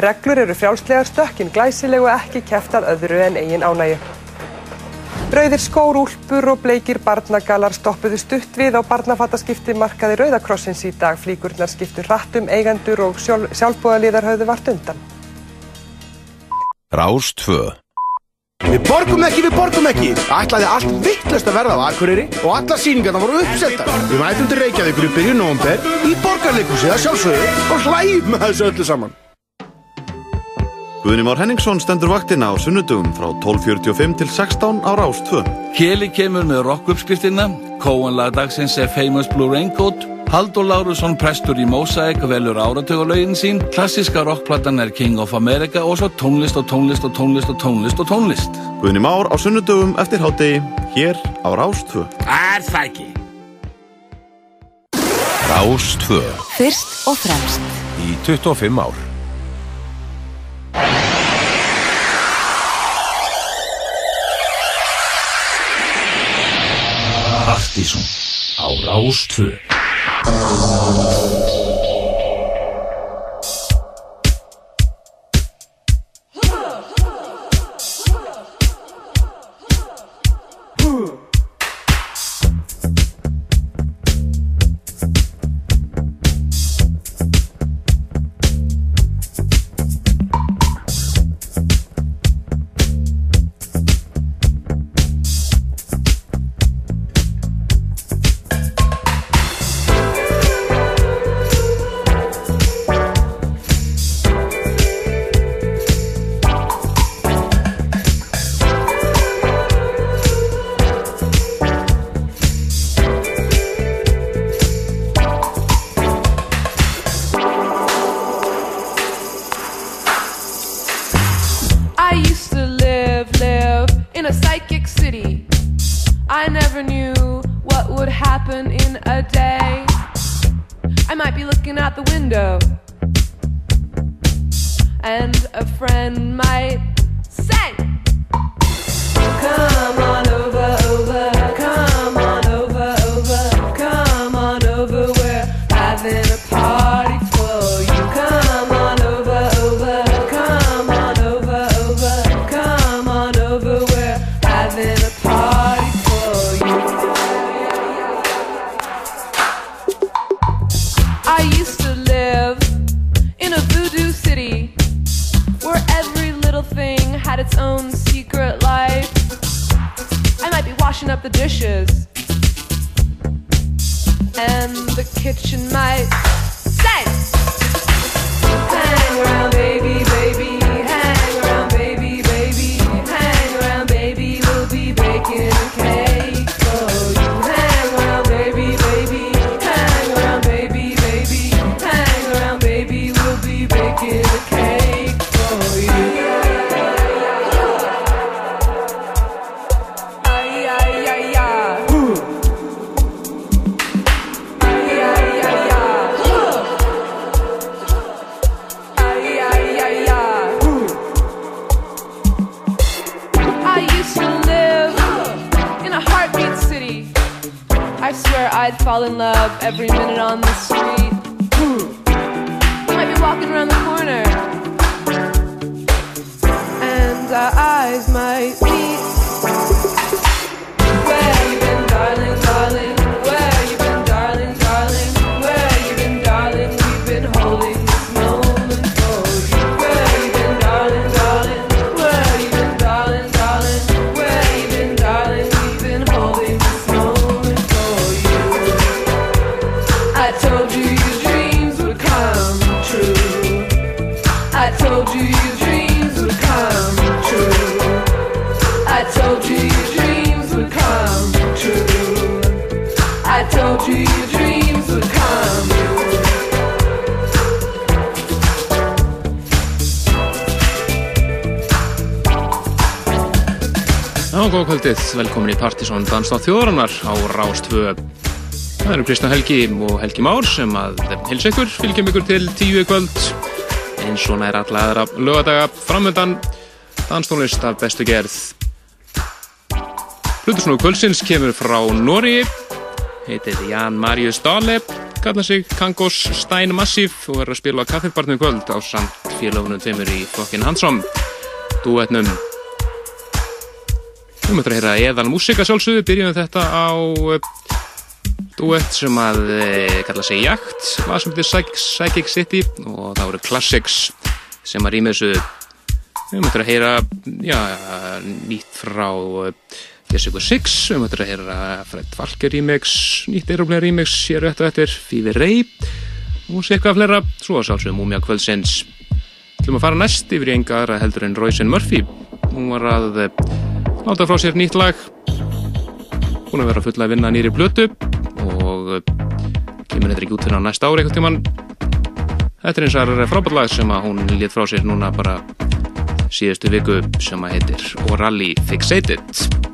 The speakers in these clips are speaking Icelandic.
Reglur eru frjálslegar stökkinn glæsileg og ekki keft að öðru en eigin ánægi. Rauðir skór, úlpur og bleikir barnagalar stoppuðu stutt við á barnafattaskipti markaði Rauðakrossins í dag. Flíkurnar skiptu hrattum, eigendur og sjálfbúðaliðar höfðu vart undan. Rás 2 Við borgum ekki, við borgum ekki. Ætlaði allt vittlust að verða á Akureyri og alla síningarna voru uppsettar. Við mætum til Reykjavíkur í byrju nógumber í borgarleikusið að sjálfsögðu og hlægjum með þessu öllu saman. Guðni Már Henningsson stendur vaktina á sunnudugum frá 12.45 til 16 á Rás 2. Keli kemur með rock-uppskriftina, Kóanlag dagsins er Famous Blue Raincoat, Haldur Lárusson prestur í Mosaic velur áratögulegin sín, klassiska rockplatan er King of America og svo tónlist og tónlist og tónlist og tónlist og tónlist. Guðni Már á sunnudugum eftir hátegi, hér á Rás 2. Er það ekki? Rás 2 Fyrst og fremst. í 25 ár. Partíson á Rástvö velkomin í Partíson Dans á þjóðarannar á Rástvö. Það eru Kristján Helgi og Helgi Már sem að hilsa ykkur, fylgjum ykkur til tíu kvöld. Eins og nær alla aðra lögadaga framöndan, danstónlist af bestu gerð. Plutusnúi kvöldsins kemur frá Nóri, heitir Jan Marius Dale, kallar sig Kangos Stein Massif og verður að spila á kaffibarnum kvöld á samt félagunum tveimur í Fokkin Hansson duetnum Við möttum að heyra eðal músika sjálfsögðu, byrjum þetta á eh, duett sem að eh, kalla sig Jakt, hvað sem heitir Psych- Psychic City og það voru Classics sem að rýma þessu. Við möttum að heyra já, nýtt frá eh, Jessica Six, við möttum að heyra Fred Falker remix, nýtt Aeroplane remix hér rétt og eftir Fífi Rey og sé eitthvað flera, svo að sjálfsögum Múmia kvöldsins. Þú að fara næst yfir í enga aðra heldur en Royce Murphy. Hún var að láta frá sér nýtt lag. Hún að vera fulla að vinna nýri blötu og eh, kemur þetta ekki út fyrir á næsta ári eitthvað tíman þetta er eins og frábært lag sem að hún lét frá sér núna bara síðustu viku sem að heitir Orally Fixated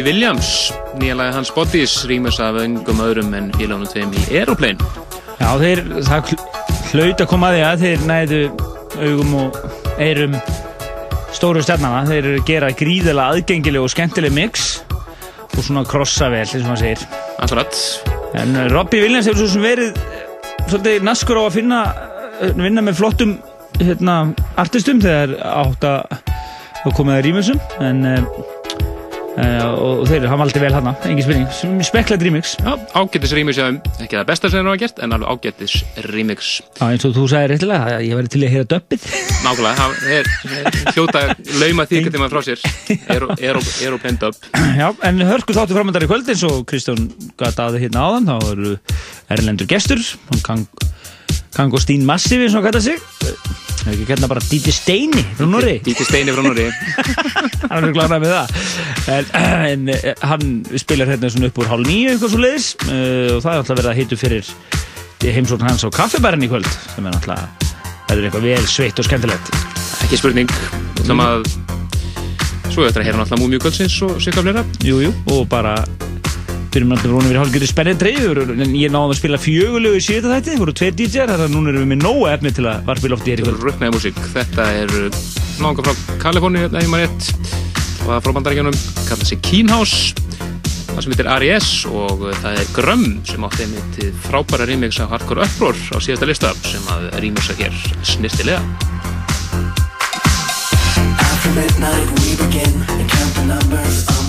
Robbie Williams, nýjalega hans Bodies, rýmis af öngum öðrum en félagunum tveim í Aeroplane. Já, þeir, það hl- hlaut að koma að því að þeir næðu augum og eyrum stóru stjarnana. Þeir gera gríðilega aðgengileg og skemmtileg mix og svona krossa vel, eins og maður segir. Akkurat. En uh, Robbie Williams hefur svo sem verið eh, svolítið naskur á að finna, eh, vinna með flottum hérna, artistum þegar átt að koma að rýmisum en og þeir hafa aldrei vel hana, engin spurning spekla remix ágættis remix ekki það besta sem þeir hafa gert, en alveg ágættis remix. Já, eins og þú sagði réttilega, ég væri til að heyra döppið Nákvæmlega, það er, er hljóta lauma því eitthvað tíma frá sér. Aeroplane dub. Já, en hörku þáttu framöndar í kvöld eins og Kristján gata að hérna áðan þá eru erlendur gestur hann Kang, Kangostín Massivi eins og hann gata sig Það er ekki hérna bara Díti Steini frá Norri Díti Steini frá Norri Hann er klárað með það. En, en eh, hann spilar hérna svona upp úr hálf nýju eitthvað svo leiðis uh, og það er alltaf verið að hitu fyrir heimsókn hans á kaffibærin í kvöld sem er alltaf, það er eitthvað vel sveitt og skemmtilegt. Ekki spurning. Þannig að svo er þetta að heyra náttúrulega múmíu kvöldsins og sikka flera. Jú, jú, og bara mér náttúrulega voru við hálfgjörði spennið dreifur en ég náðum að spila fjögulegu í síðan þetta það voru tveir DJ-ar þannig að núna erum við með nóga efni til að varpa í lofti hér í kvöld Ruknaði músík. Þetta er náttúrulega frá Kaliforni, ef ég maður rétt. Og það er frá bandarækjunum, kallað sig Keenhouse. Það sem heitir R.E.S. og það er Grömm sem átti einmitt frábæra remix af Hardcore Uproar á síðasta lista sem að remixa hér snirtilega. After midnight we begin and count the numbers. On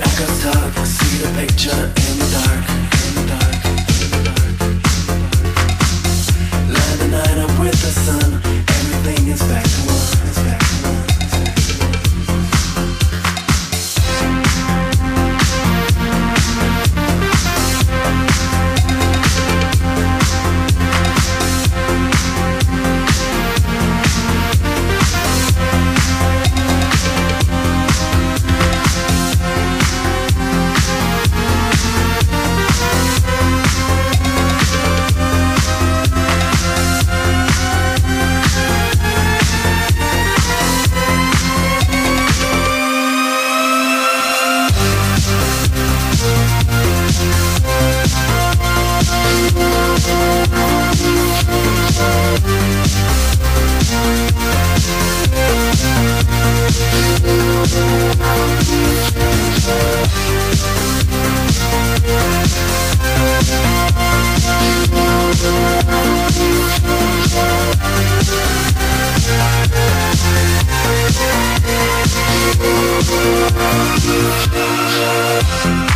echoes talk. See the picture in the dark. In the dark. In the dark. Light the night up with the sun. Everything is back Thank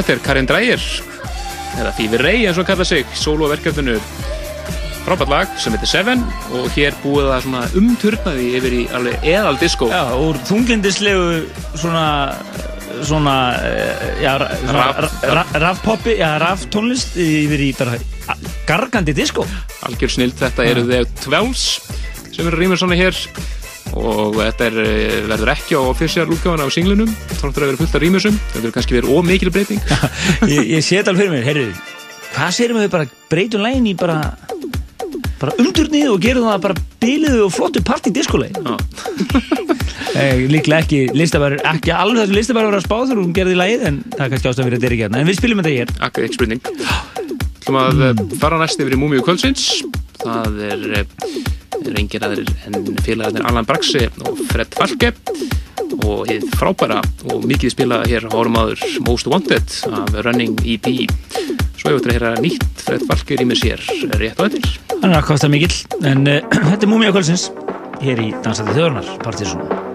þetta er Karin Dreyer. Eða Fever Ray eins og hann kalla sig soloverkefninu frábært lag sem heitir Seven og hér búið það svona umturnaði yfir í alveg eðal disco. Já, úr þunglindislegu svona svona, eh, já, ra- svona Raf- ra- ra- rafpoppi, raftónlist yfir í bara gargandi disco. Algjör snild, þetta eru The Twelves sem eru rýmur svona hér og þetta er, eh, verður ekki á official útgáfana á singlunum þáttur að vera fullt af rýmursum, þetta verður kannski verið ómikil breyting. Ég, ég sé þetta alveg fyrir mér, heyrðu hvað sérum við bara breytum lægin í bara bara umturnið og gerum það bara biliðu og flottu eh, líklega ekki. Listabæður, ekki alveg þessu listabæður vera að spá þegar hún gerði lægið en það er kannski ástæðan fyrir að þetta er ekki hérna. En við spilum þetta hér. Akkur, ekki spurning. Ætlum að mm. fara næst yfir í Múmiu Kvöldsins. Það er, eh, er engir aðrir en félagarnir Allan Braxi og Fred Falke og hið frábæra og mikið spilað hér árum áður Most Wanted af Running EP svo hefur þetta að heyra nýtt Fred Falke rýmir sér rétt og eftir. Hann er að kosta mikill en uh, þetta er Múmia Kvöldsins hér í Dansandi Þjóðarnar Partísson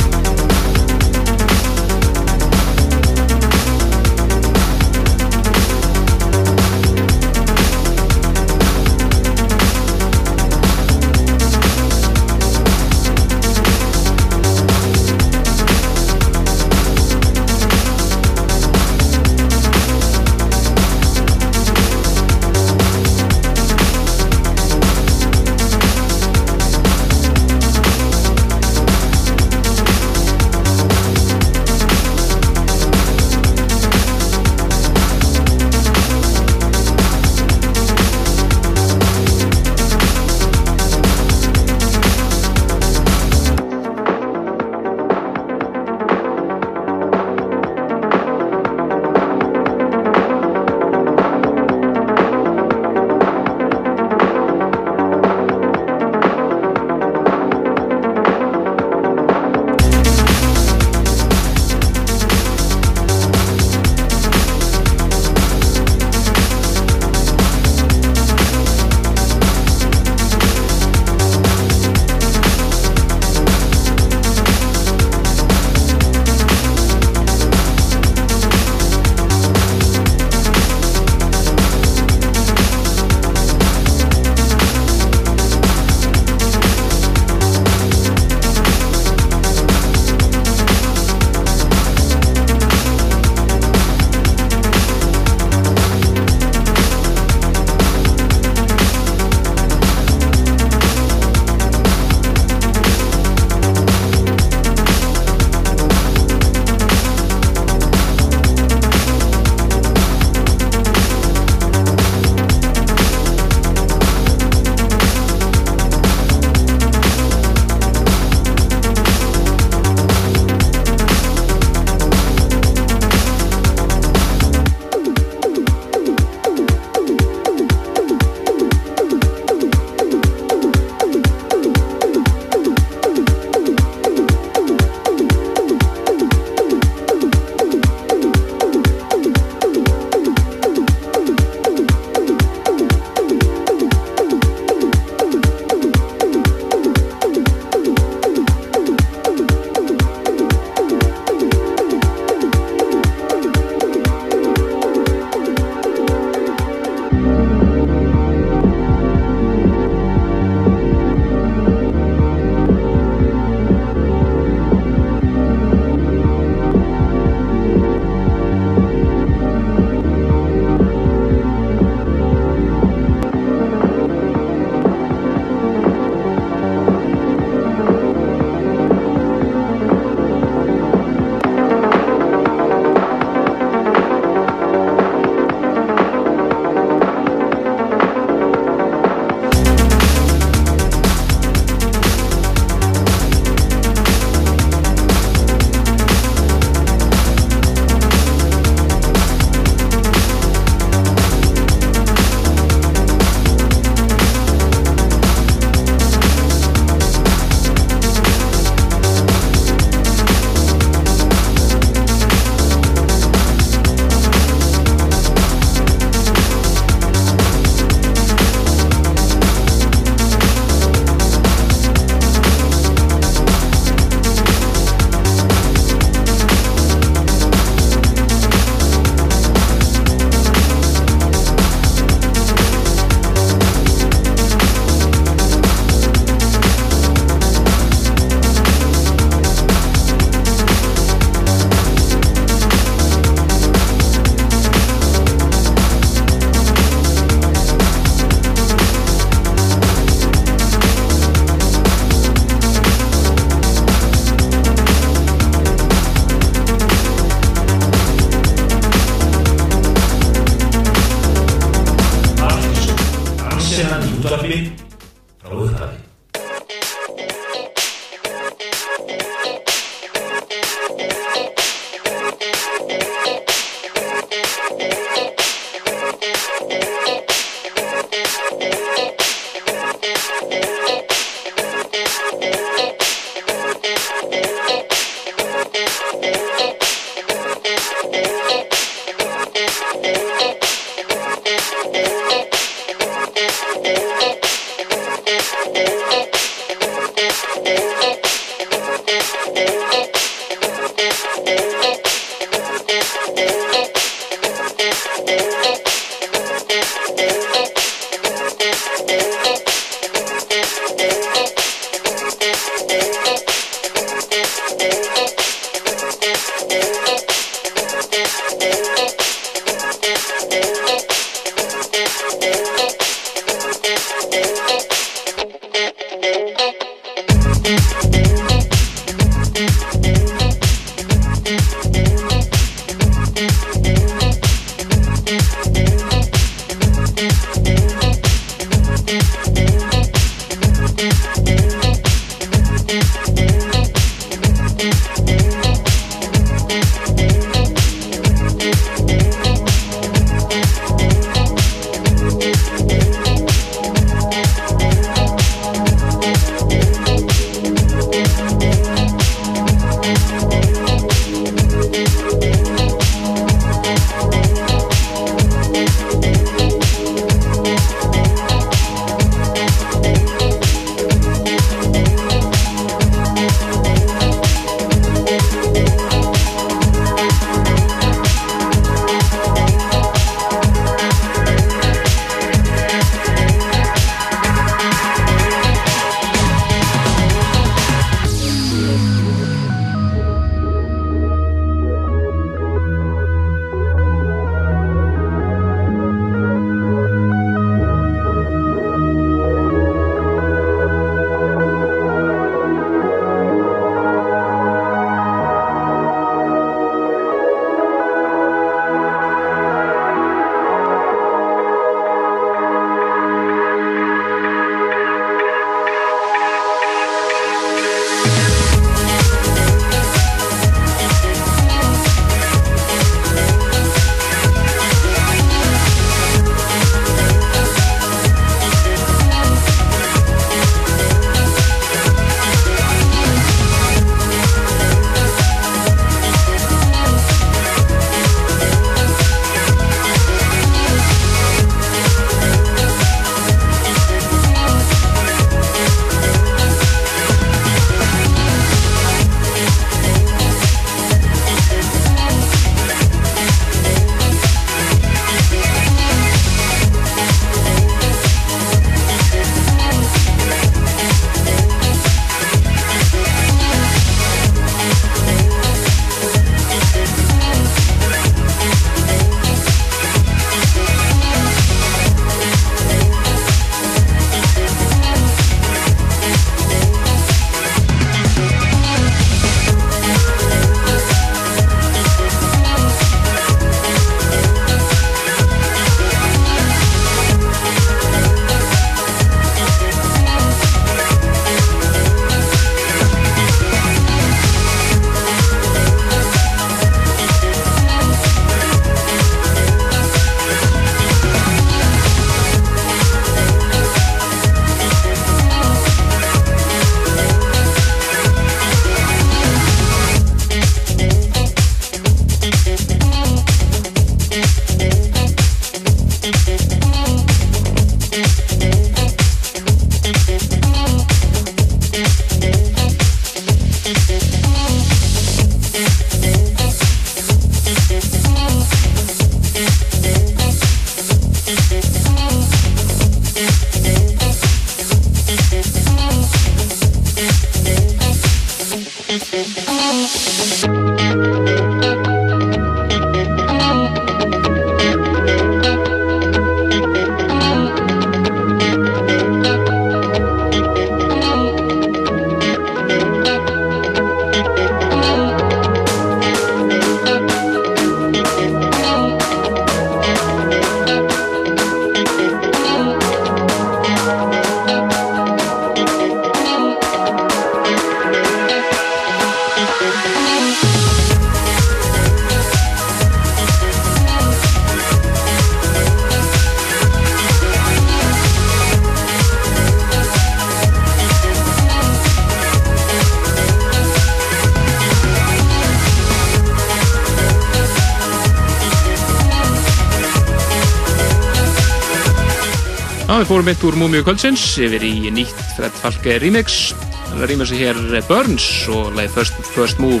við fórum mitt úr Múmiu kvöldsins yfir í nýtt Fred Falke remix. Er rýmur sig hér Burns og leið First, First Move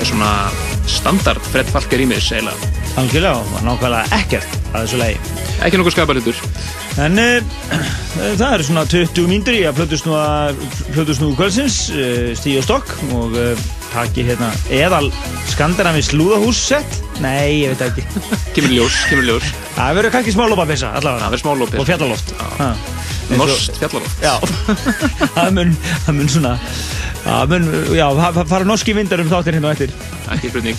er svona standard Fred Falke remix eiginlega. Algjörlega, og nákvæmlega ekkert að þessu lagi. Ekki nokkuð skapar En uh, það eru svona 20 mínútur í að plötu snúðu kvöldsins, uh, stíu og stokk og uh, taki hérna eðal skandinavis lúðahússett. Nei, ég veit ekki. Kemur ljós, kemur ljós. Það verður kannski smá lópapissa allavega. Það verður smá. Og. Ha. Eins og- Norskt fjallaloft. Já, það mun, það mun svona, það mun, já, það fara norski vindar um þáttir hérna á eftir. Ekki spurning.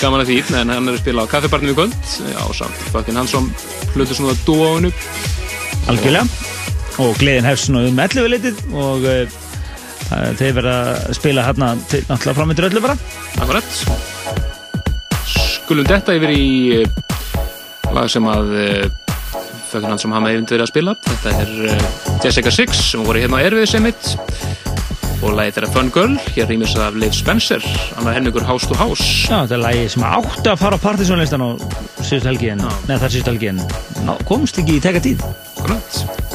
Gaman að því, en hann er að spila á kaffibarnum í kvöld. Já, samt. Fucking Hansson hlutur svona dúóinu. Algjörlega. Og gleðin hefst svona um 11 litið og uh, þeir verða að spila hérna til náttúrulega framöndur öllu bara. Akkurat. Skulum detta yfir í eh, lag sem að uh, Fucking Hansson hafa með verið að spila. Þetta er uh, Jessica Six sem voru hérna á Erfið Summit og lagið þeirra Fun Girl, hér rýmis af Liv Spencer, annar helmingur House to House. Já, þetta er lagi sem átti að fara á partysónlistan á síðust helgi en, neða þar síðust helgi en komst ekki í teka tíð. Akkurat.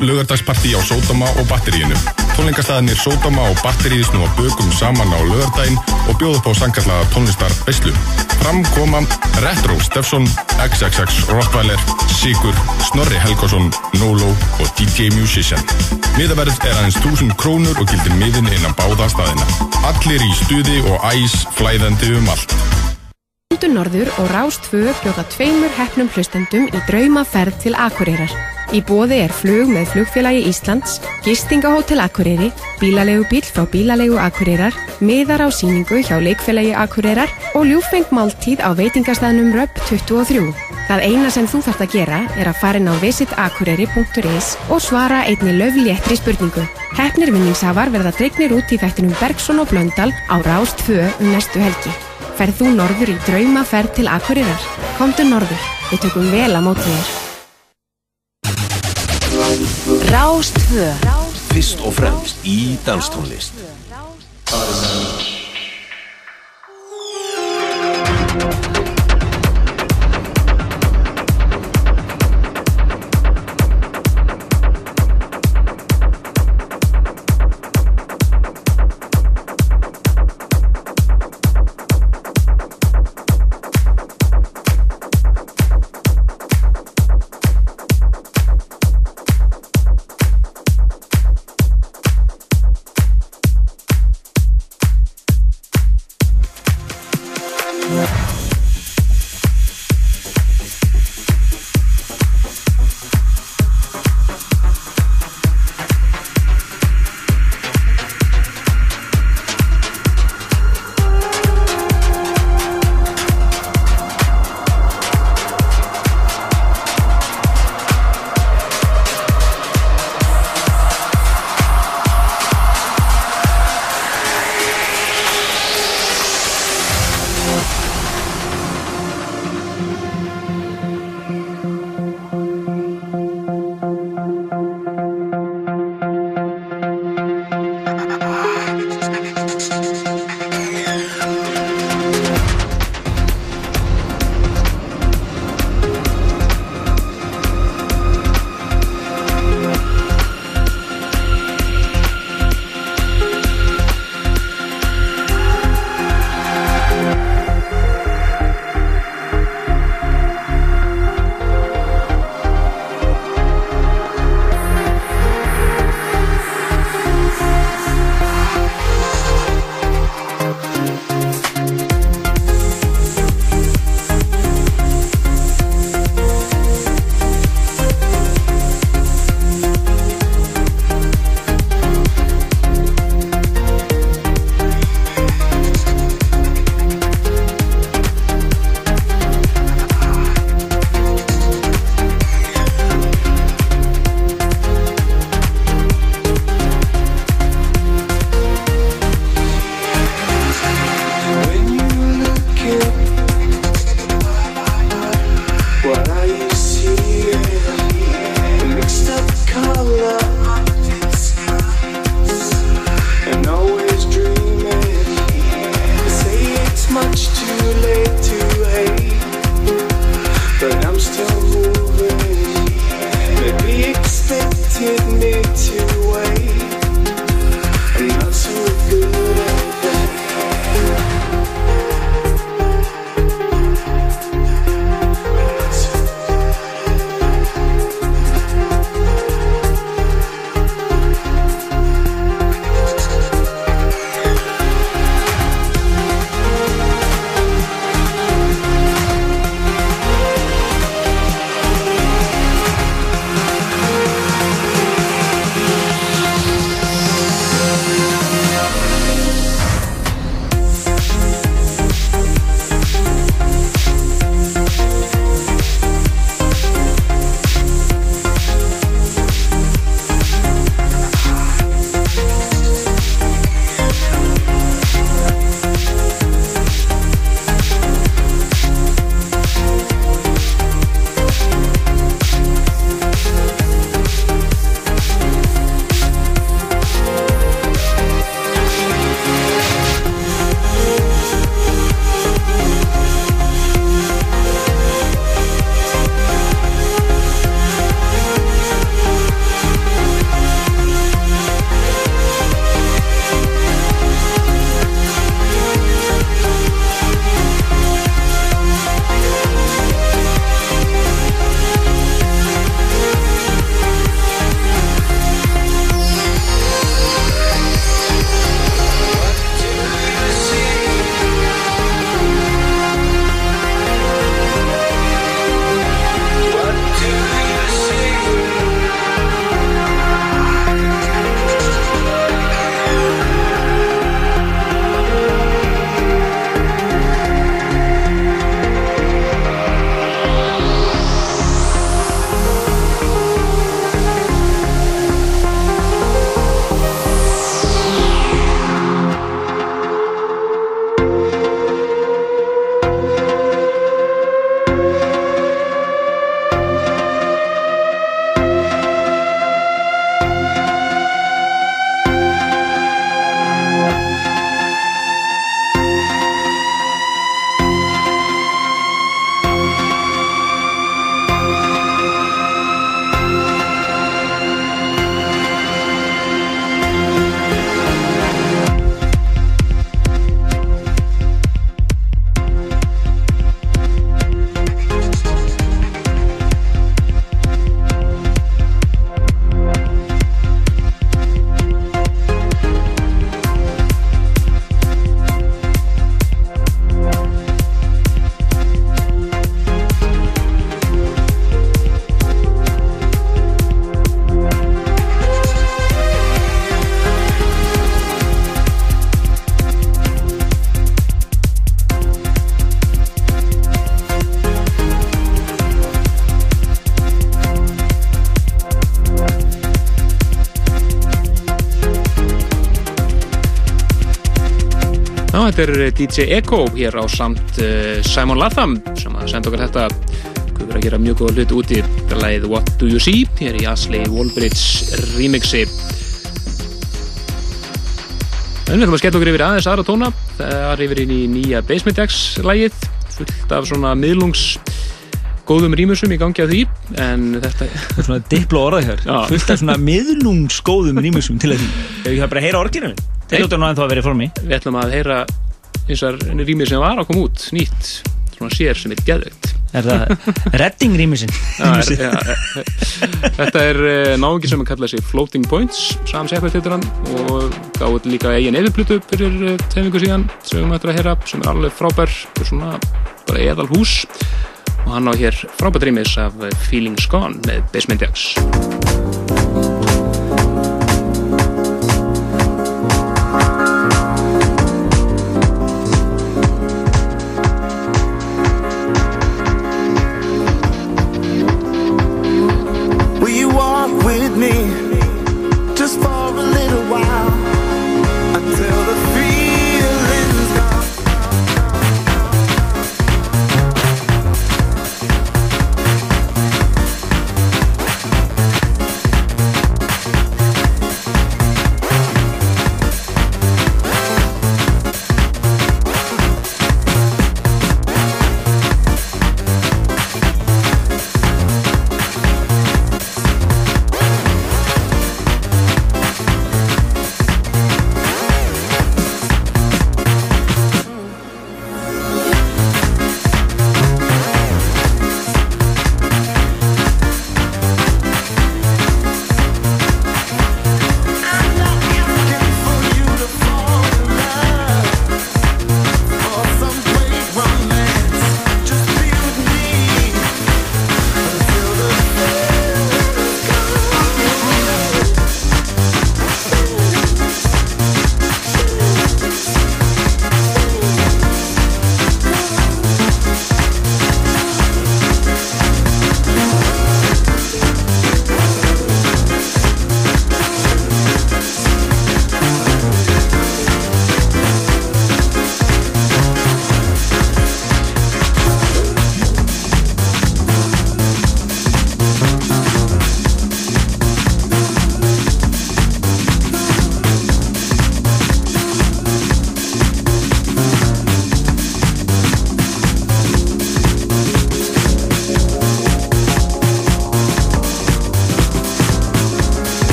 Lögardagsparti á Sódama og batteríinu. Tónleikastæðinir Sódama og batteríð snúa bökum saman á lögardaginn og bjóða upp á sangallaða tónlistar veislu. Fram koma Retro Steffson, XXX Rottweiler, Sigur, Snorri Helgason, Nolo og DJ Musician. Miðaverð er aðeins 1000 krónur og gildir miðin innan báða staðina. Allir í stuði og æs flæðandi um allt. Norður og Rás 2 bjóða tveimur hefnum hlustendum í draumaferð til Akureyrar. Í bóði er flug með flugfélagi Íslands, gistingahótel Akureyri, bílalegu bíl frá bílalegu Akureyrar, miðar á síningu hjá leikfélagi Akureyrar og ljúfeng máltíð á veitingastæðnum Röpp 23. Það eina sem þú þarft að gera er að fara inn á visitakureyri.is og svara einni löfléttri spurningu. Hefnir vinningshafar verða dregnir út í þættinum Bergson og Blöndal á Rás 2 um næstu helgi. Ferð þú norður í draumaferð til Akureyrar? Komdu norður, við tökum vel að móti þér. Rástvö Fyrst og fremst í danstónlist þetta er DJ Eko hér á samt uh, Simon Latham sem að senda okkur þetta. Guður að gera mjög góða hluti úti. Þetta er lagið What Do You See? Hér í Asli Wallbridge remixi. En við ætlum að skella okkur yfir aðeins aðra tóna. Það er yfir inn í nýja Basement X lagið fullt af svona miðlungs góðum rýmusum í gangi af því. En þetta Það er svona dipló orðað hér. Fullt af svona miðlungsgóðum rýmusum til að því. Ef ég hafa bara að heyra orginal Þeir ljóta nú ennþá að vera í formi. Við ætlum að heyra eins og rými sem var að koma út nýtt, svona sér sem er geðvegt Er það redding er, ja, Þetta er uh, náðungi sem að kalla sig Floating Points Sam Shepard heitir hann og gáði líka eigin eðiplutu fyrir uh, teimingu síðan sem við möttum að heyra sem er alveg frábær er svona bara eðal hús og hann á hér frábært rýmis af Feelings Gone með Basement X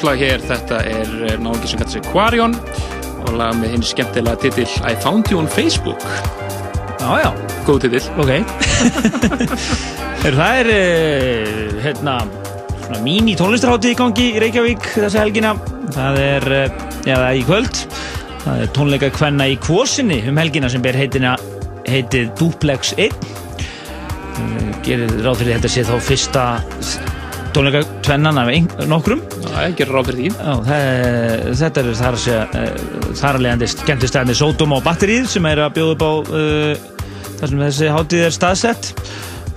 húslag hér þetta er náðungi sem kallar sig Quarion og lag með hinn skemmtilega titill I Found You on Facebook. Já, já. Góð titill. Ok. Það er uh, hérna svona mín í tónlistarháttið í gangi í Reykjavík þessa helgina. Það er, já það er í kvöld. Það er tónleika kvenna í kvosinni um helgina sem ber heitina heitið Duplex 1 uh, gerir ráð fyrir þetta sé þá fyrsta tónleika tvennan af ein, nokkrum. Því. Já, það, þetta er þar að segja uh, þar að leiðandi skemmtistæðni Sódóm og Batterið sem er að bjóða upp á uh, þar sem þessi hátíð er staðsett.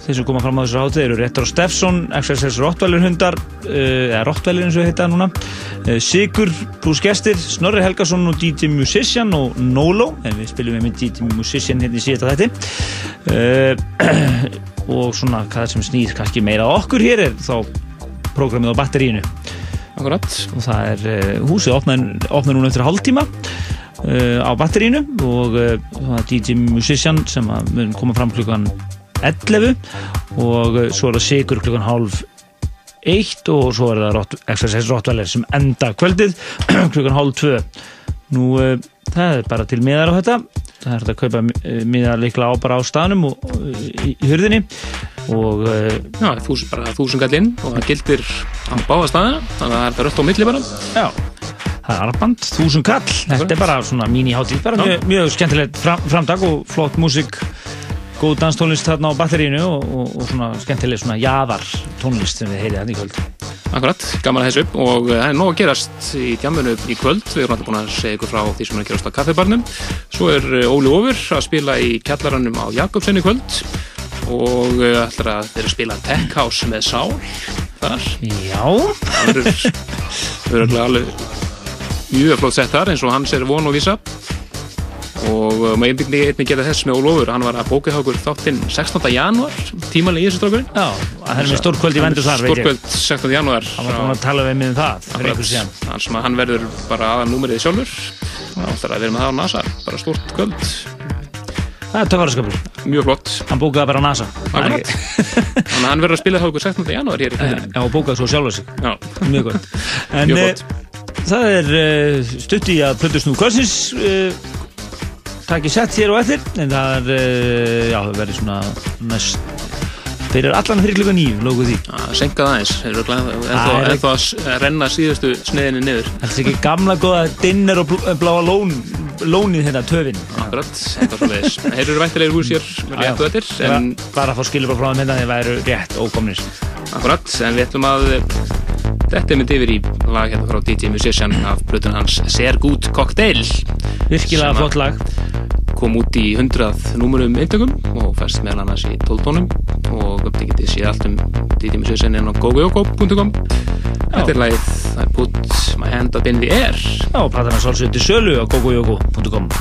Þeir sem koma fram á þessu hátíð eru Retro Steffson, XXS Rottweiler hundar uh, eða Rottweiler eins og heita núna uh, Sigur pluss gestir Snorri Helgason og DJ Musician og Nolo, en við spilum með DJ Musician hérna í síðan þetta og svona hvað sem snýr kannski meira. Okkur hér er þá prógramið á batterínu Akkurat. Og það er uh, húsið opnar, núna eftir hálftíma uh, á batterínu og það er DJ Musician sem mun koma fram klukkan 11 og uh, svo er það Sigur klukkan hálf 1 og svo er það XSS Rottweiler sem enda kvöldið klukkan hálf 2 nú uh, það er bara til miðar á þetta. Það er hægt að kaupa uh, miðar líklega á bara á staðnum og, uh, í, í hurðinni. Og Já, þús, bara þúsund gall inn og það gildir á báða staðina þannig að það er það rött á milli bara. Já, það er armband, þúsund kall. Þetta er bara svona mini-hátíð bara mjög, mjög skemmtilegt fram, framdag og flott músík góð danstónlist þarna á batterínu og, og, og svona skemmtileg svona jaðar tónlist sem við heyrið þarna í kvöld. Akkurat, gaman að þessu og eh, það er nóg að gerast í djammunu í kvöld. Við erum alltaf búin að segja ykkur frá því sem er að gerast á kaffibarnum. Svo er eh, Óli Ófur að spila í kjallarannum á Jakobsen í kvöld og eh, ætlar að þeir að spila Tech House með Sál þar. Já. Það verður alveg mjög flott sett þar eins og hans er von og vísa og uh, maður einbygni einnig gera þess með Ólofur hann var að hjá okkur þáttinn 16. janúar tímanlega í þessu strákurinn Já, það er með stórkvöld í vendur þar. Stórkvöld 16. janúar Hann var að tala við mig um það sem að hann verður bara aðan númerið sjálfur og ætlar að vera með það á NASA bara stórt kvöld Það er töfaraskapur Mjög flott Hann bókaði bara á NASA. Þannig að hann verður að spila okkur 16. janúar hér í Já, og bókaði svo sjálfur sig Já. Mjög gott eh, gott. það er uh, stutt í að Plötur Snú Kvölsins uh, taki sett hér og eftir en það er, uh, já, verður svona næst fyrir allan fyrir klukka nýju, lókuð því. Að senka það eins þeir eru Það ennþá er að renna síðustu sneiðinni niður. Þetta er ekki gamla góða dinner og bl- bláa lón, lónið hérna, töfin. Akkurat, eitthvað svo leiðis Þeir eru væntilegir hús hér rétt og eftir en Bara að fá skilur frá hérna þeir væru rétt ókomnir. Akkurat, en við ætlum að þetta er mynd yfir í lag hérna frá DJ Musician af blötun hans Ser Good Cocktail. Virkilega flott lag kom út í 100 númurum eintökum og fæst meðal annars í 12 tónum og þið getið séð allt um inn á gogoyoko.com Þetta er lagið I Put My Hand Up In The Air. Já, og platan er svolítið til sölu á gogoyogo.com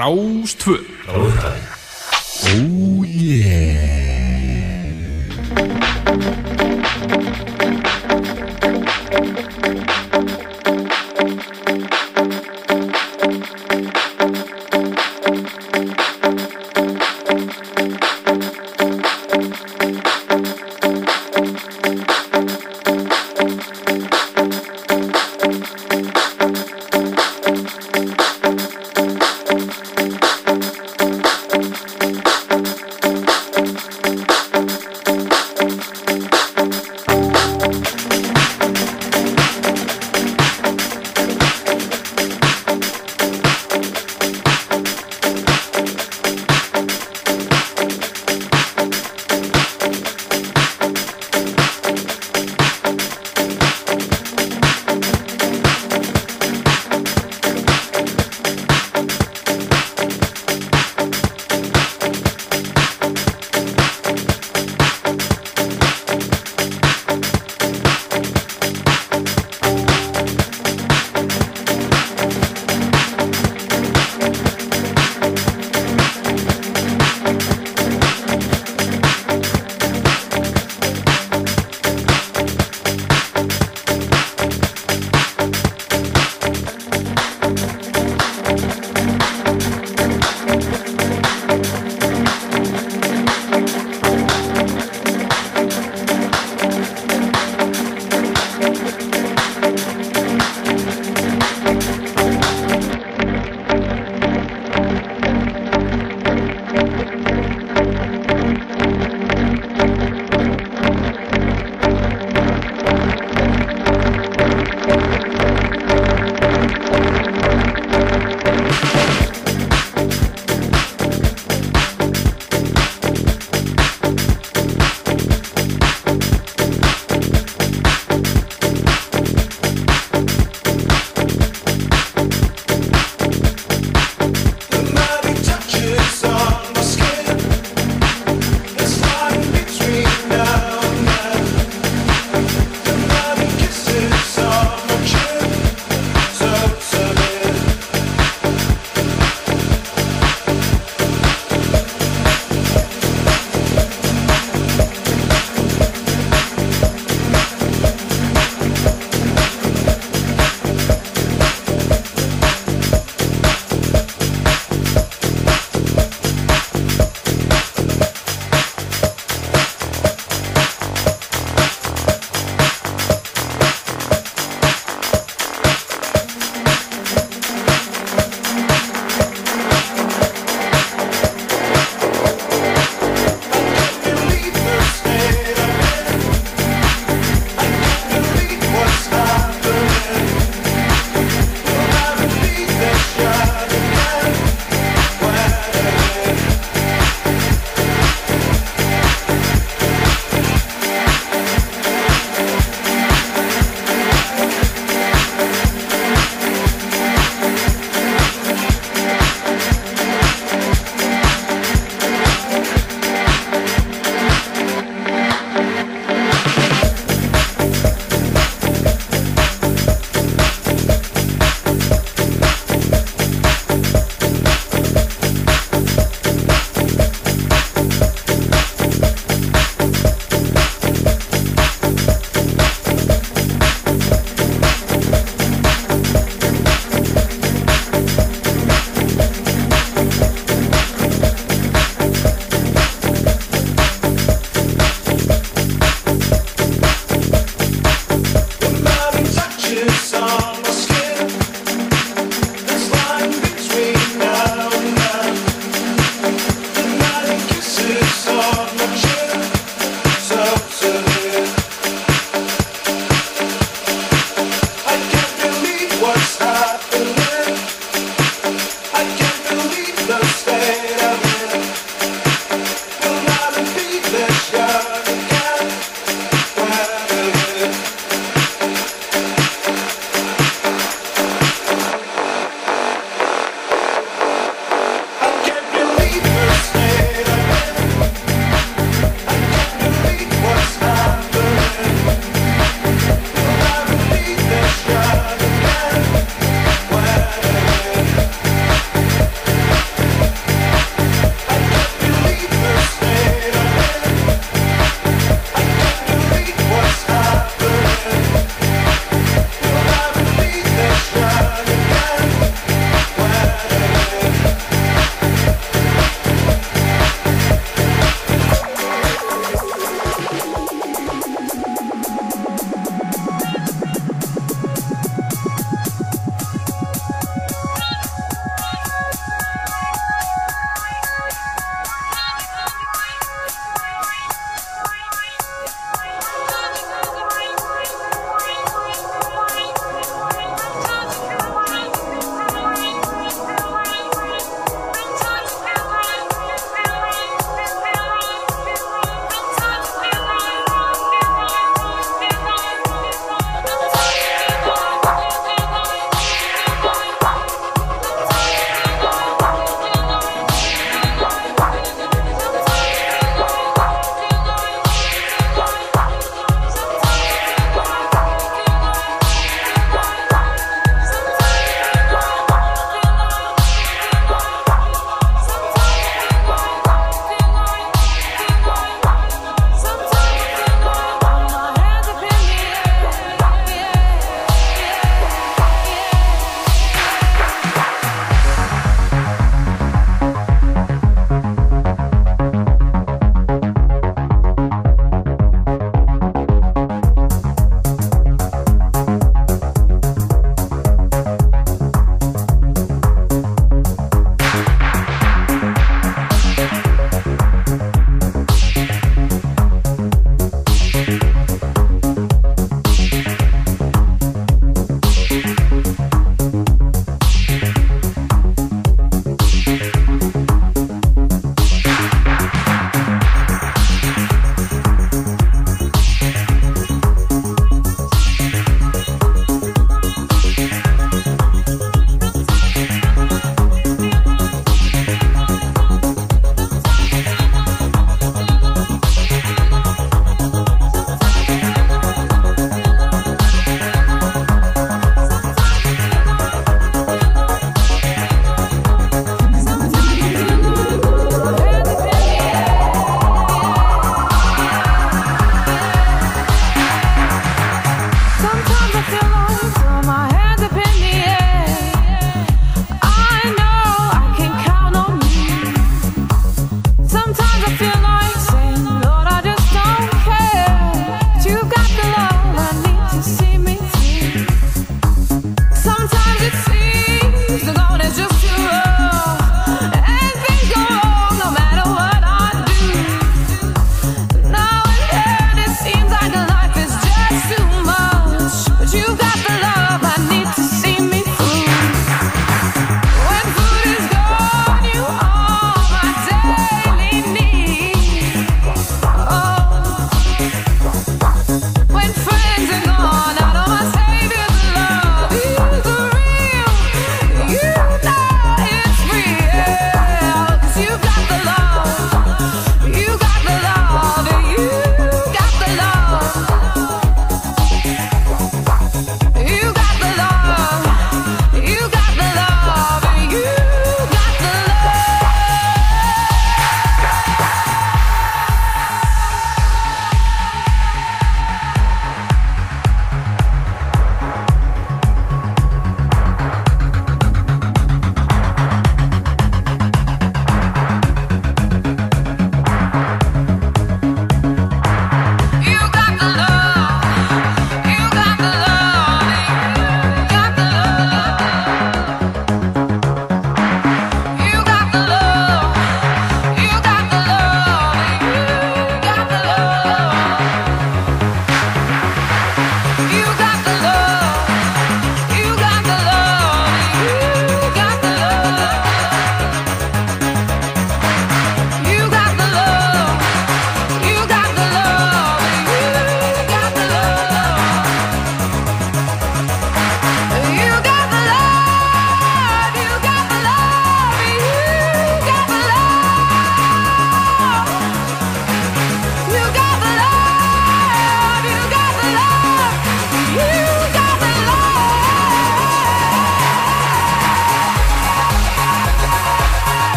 Rás 2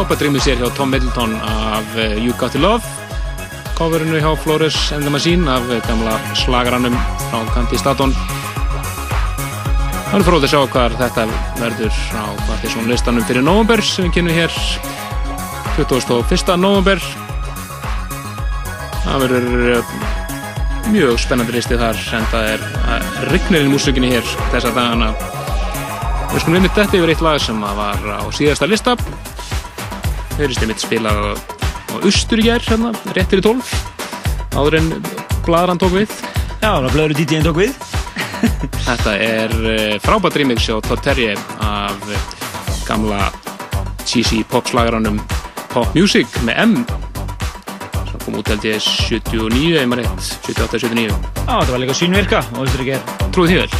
frábært rýmið sér hjá Tom Middleton af eh, You Got To Love coverinu hjá Flores and the Machine af eh, gamla slagarannum frá Candy Staton. Það er fróðið að sjá hvað þetta verður á Partiðsson listanum fyrir november sem við kynum hér. 21. november Það verður eh, mjög spennandi listi þar en það er uh, rignirinn músikinni hér þessa dagana. Við skulum einmitt þetta yfir eitt lag sem var á síðasta lista Þeirrist einmitt spilað á, á Usturgjær hérna, rétt fyrir 12 áður en Blaðran tók við. Já, það Blaðru DJ-in tók við. Þetta er uh, frábært remix á Todd Terje af gamla cheesy popslagaranum Pop Music með M sem kom út held ég 79 ef maður rétt, 78-79 Já, þetta var líka sínvirka og ekki Trúið því vel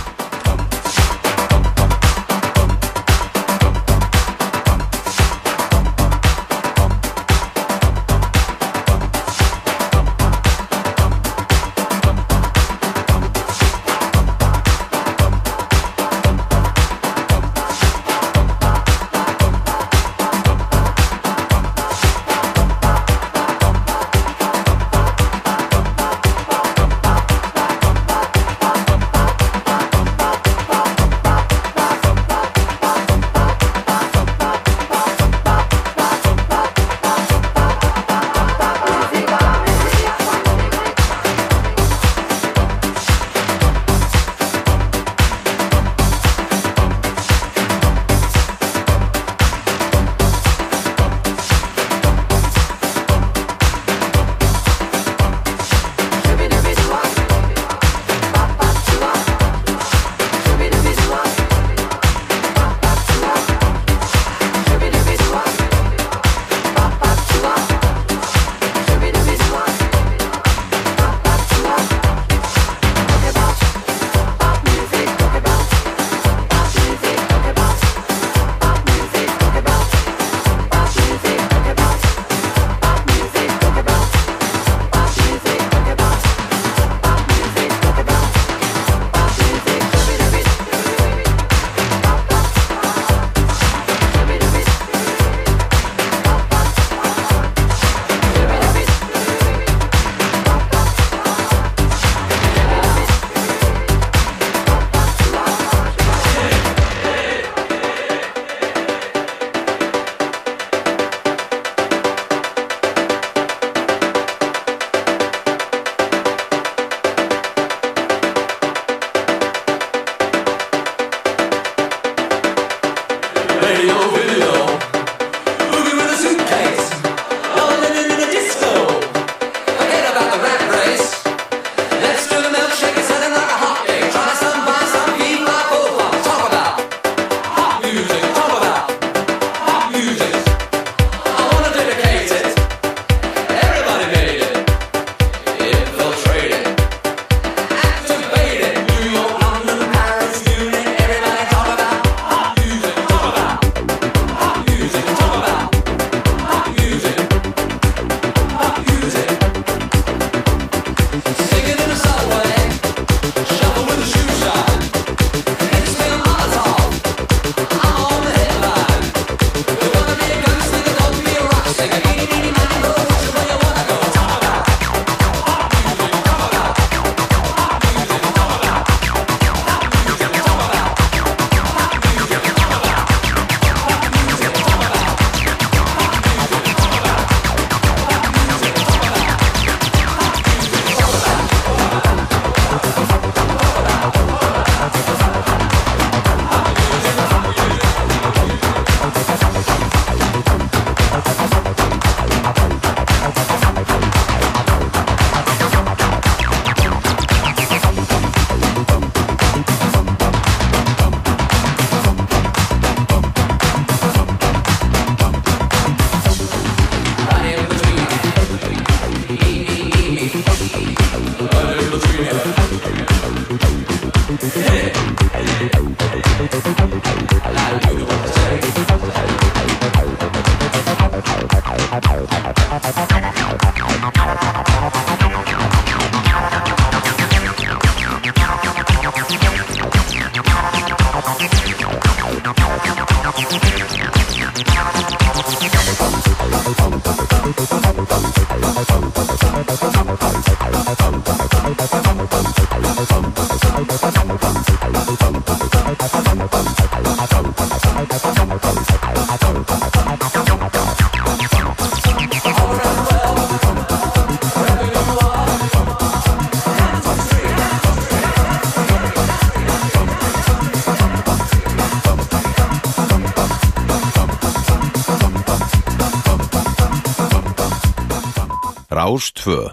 2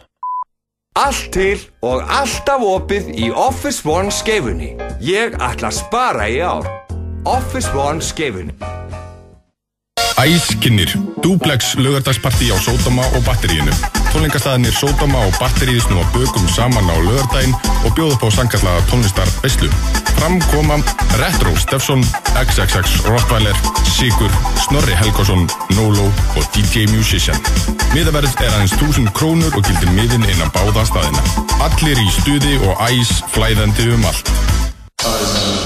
Allt til og alltaf opið í Office One skefunni. Ég ætla að spara í ár. Office One skefunni. Æskinnir. Dúblegs lögardagsparti á Sótama og Batteríinu. Tónleikastaðinir Sótama og Batteríi snúa bökum saman á lögardaginn og bjóða på sangarlaða tónlistar Veslu. Framkoma Retro Steffsson XXX Rottweiler, Sigur, Snorri Helgason, Nolo og DJ Musician. Miðaverð er aðeins 1000 krónur og gildir miðin innan báða staðina. Allir í stuði og æs flæðandi um allt.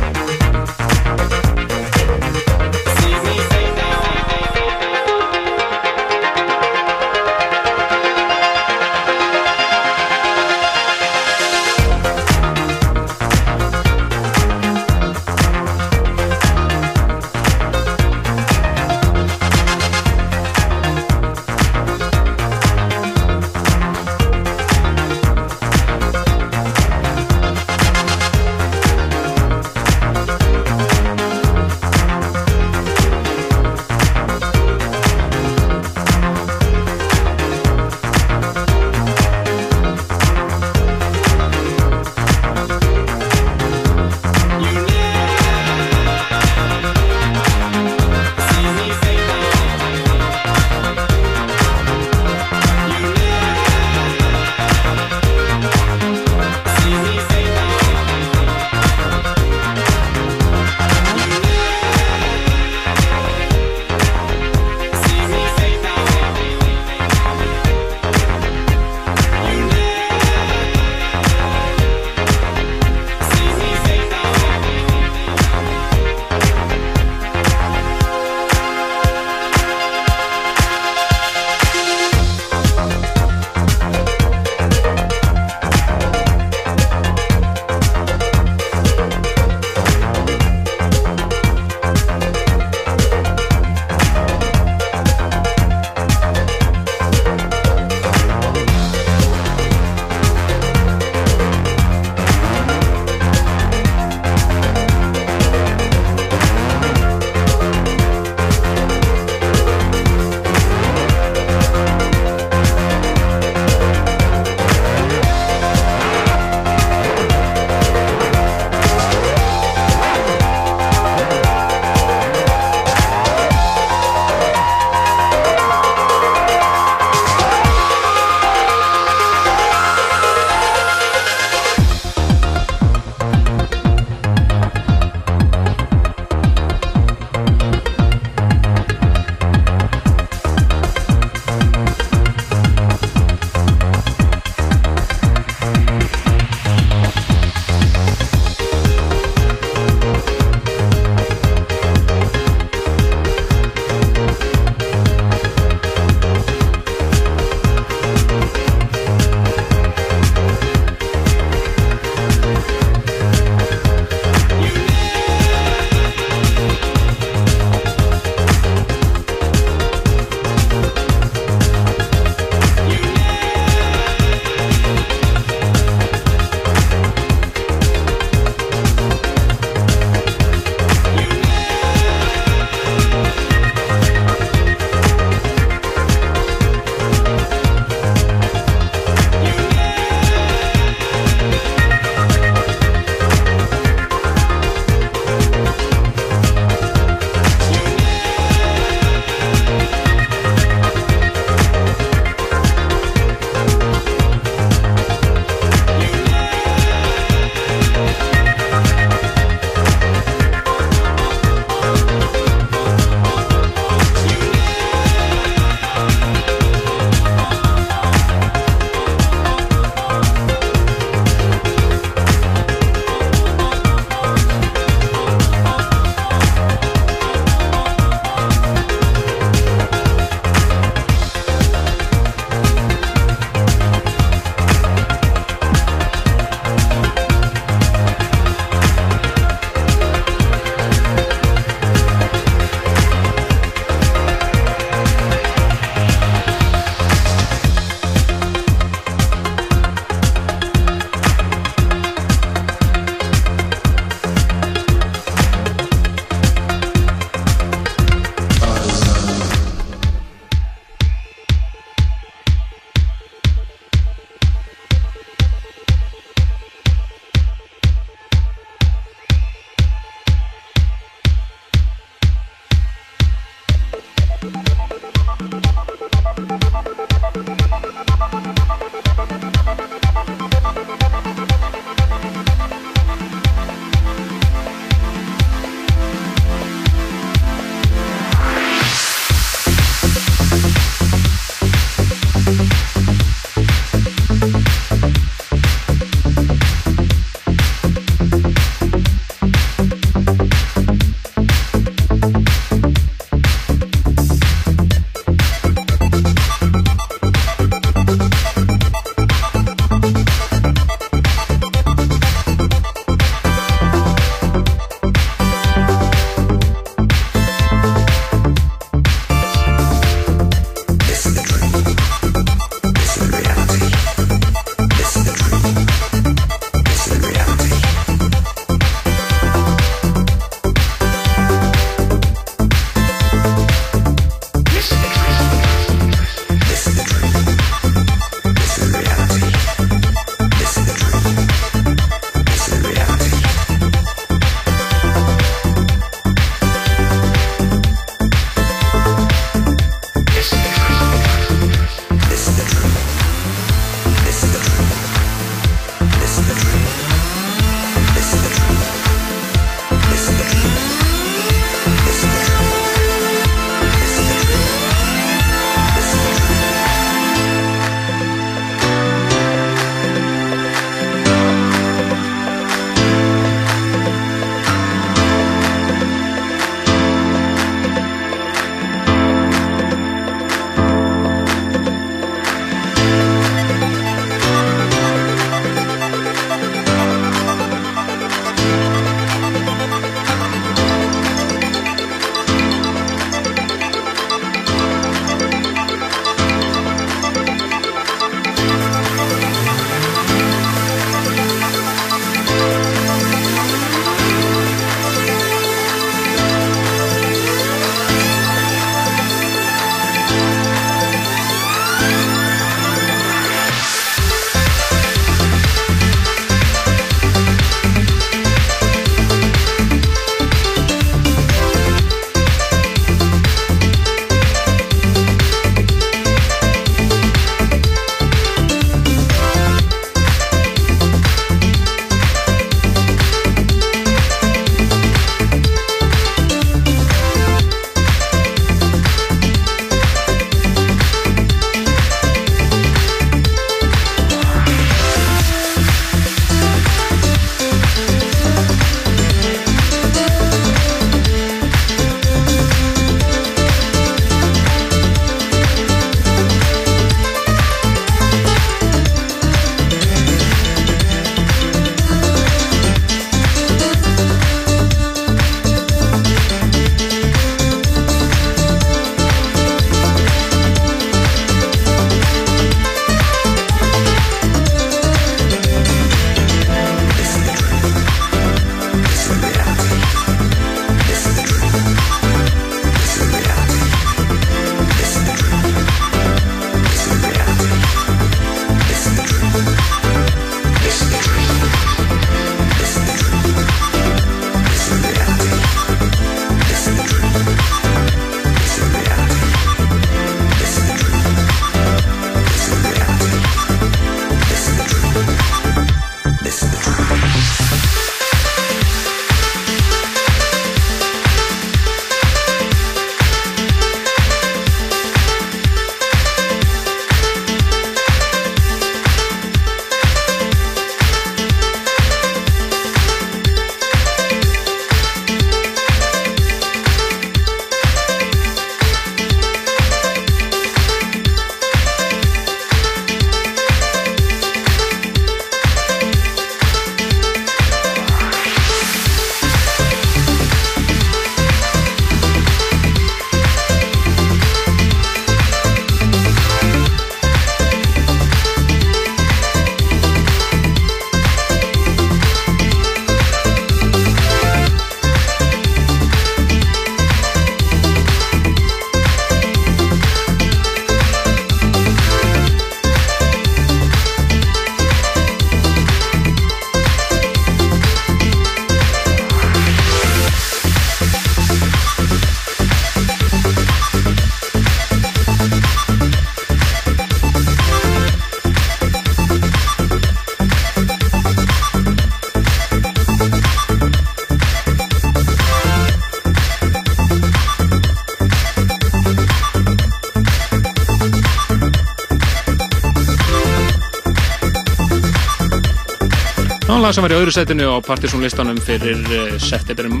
Lag sem var í öðru setinu á partysónlistanum fyrir septemberum,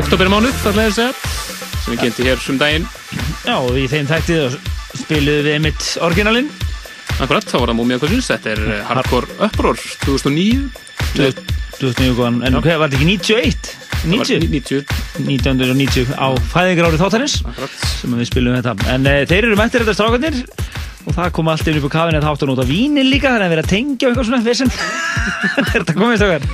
oktobermánuð, það leðið segja, sem við kynnti hér um daginn. Já, og í þeim þætti spiluðum við mitt orginalinn. Akkurat, þá var það Múmia Kvöldsins, þetta er uh, Hardcore Uproar 2009. 2009 góðan, en hvað var þetta ekki 91? 90? 90. 1990 á fæðingarárið þáttarins sem við spilum þetta. En uh, þeir eru mættir þetta strákarnir og það kom allt inn upp á kafinu að þáttan út af vínin líka þannig að vera að tengja eitthvað svona vesen. er þetta komið strákar?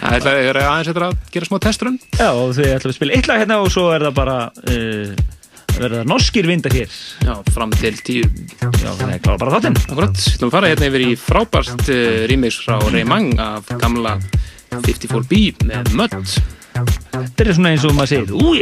Það ætla að aðeins þetta að gera smá testurinn. Já, þið ætlum að spila eitt lag hérna og svo er það bara uh, verða norskir vindar hér. Já, fram til tíu. Já, það er klára bara þáttinn. Akkurat, við ætlum að fara hérna yfir í frábært uh, remix frá Reymang af gamla 54B með Mud. Þetta er svona eins og maður segir, ú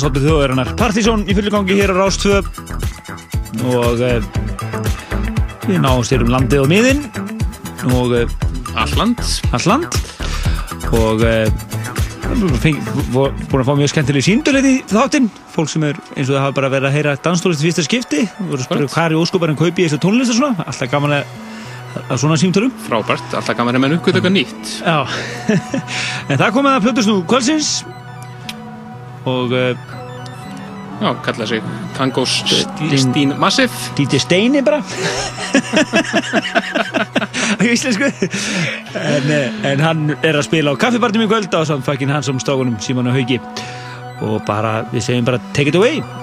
dansáttu þjóðarinnar. Partizón í fylgjangi hér á Rástvö og e, við náum styrum landið og miðin. Og e, Alland. Alland. Og e, vor- búin að fá mjög skemmtileg sínduleit í þáttinn. Fólk sem er eins og það hafa bara verið að heyra danstónlist í fyrsta skipti. Að spyrja hvað er í óskoparinn kaupi í þessu tónlist og svona. Alltaf gaman að, svona símtölum. Frábært, alltaf gaman að menn uppgöta eitthvað nýtt. Já. En það komið að plötust nú kvöldsins. Og uh, Já, kalla sig Tango Stín Massive DJ Steini bara. Á íslensku. En, eh, en hann er að spila á kaffibarnum í kvöld á samt fucking Hansson stókunum Simon og Hauki. Og bara, við segjum bara take it away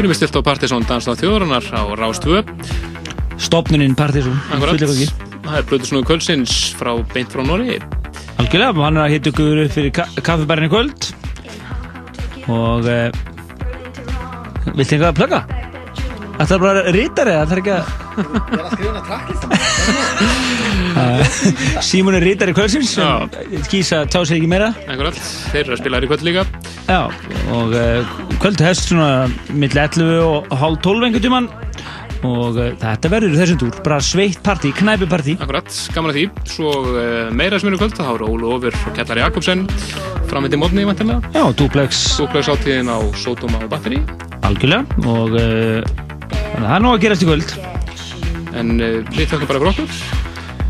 Við erum stilt á Partisón Danstáð þjóðarinnar á Rás 2 Stopnuninn gangi. það er Plutusnúðu Kvöldsins frá beint frá Noregi. Algjörlega, hann er að hitta ykkur upp fyrir ka kaffibærinni kvöld. Og uh, viltu eitthvað að plugga? Það er bara rítari, það er ekki að Ég er að skrifa hana trakkist Símon er rítari kvöldsins sem kýsa að tá sig ekki meira. Akkurat, þeir eru að spila þér í kvöld líka Já, og uh, kvöld hefst svona milli 11 og hálf 12 einhvern tímann. Og uh, þetta verður í þessum túr, bara sveitt partí, knæpupartí. Akkurat, gaman að því. Svo uh, meira sem eru kvöld, þá eru Ólu Ófur og Kjallar Jakobsen framöndi mótni, vantilega Já, duplex Duplex átíðin á Sótoma og Batteri Algjörlega og það er nóg að gerast í kvöld. En við þökkum bara fyrir okkur.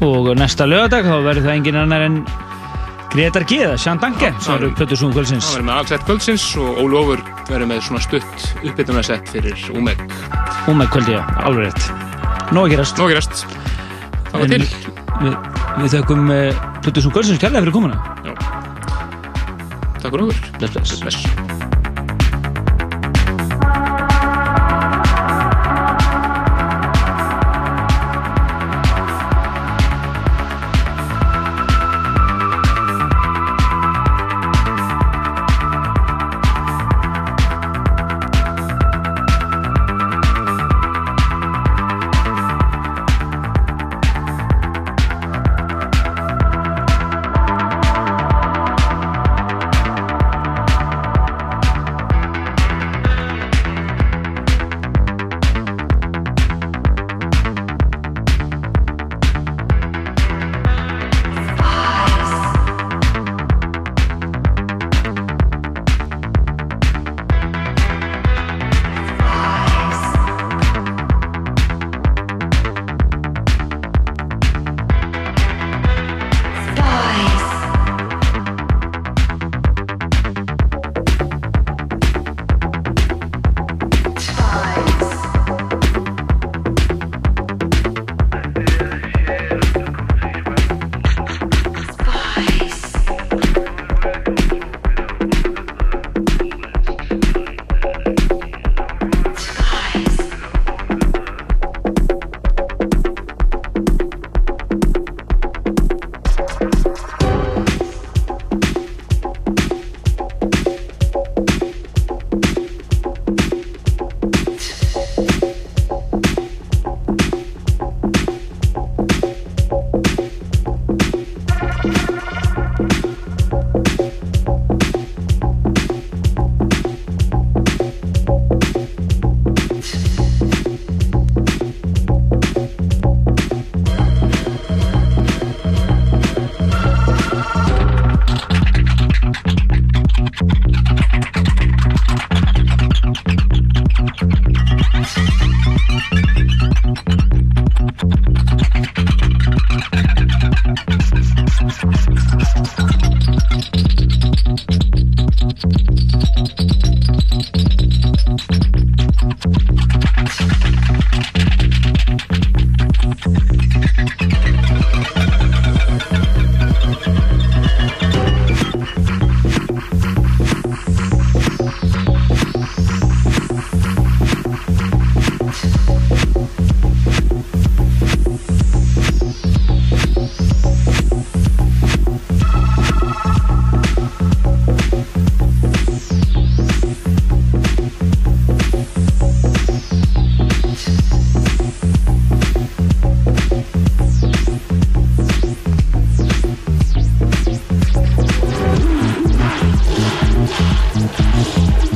Og næsta lögadag þá verður það engin annar en Gretar G eða Sján Danke sem eru Plötusnúm kvöldsins. Það verður með allsett kvöldsins og Ólu Ófur verður með svona stutt uppbytunarsett fyrir og með kvöldi, já, alveg rétt. Nóg að gerast. Nóg að gerast. Það var En til. Við, við þökkum uh, Plötusnúm kvöldsins kærlega fyrir komuna. Já. Takk fyrir okkur. Bless, bless, bless.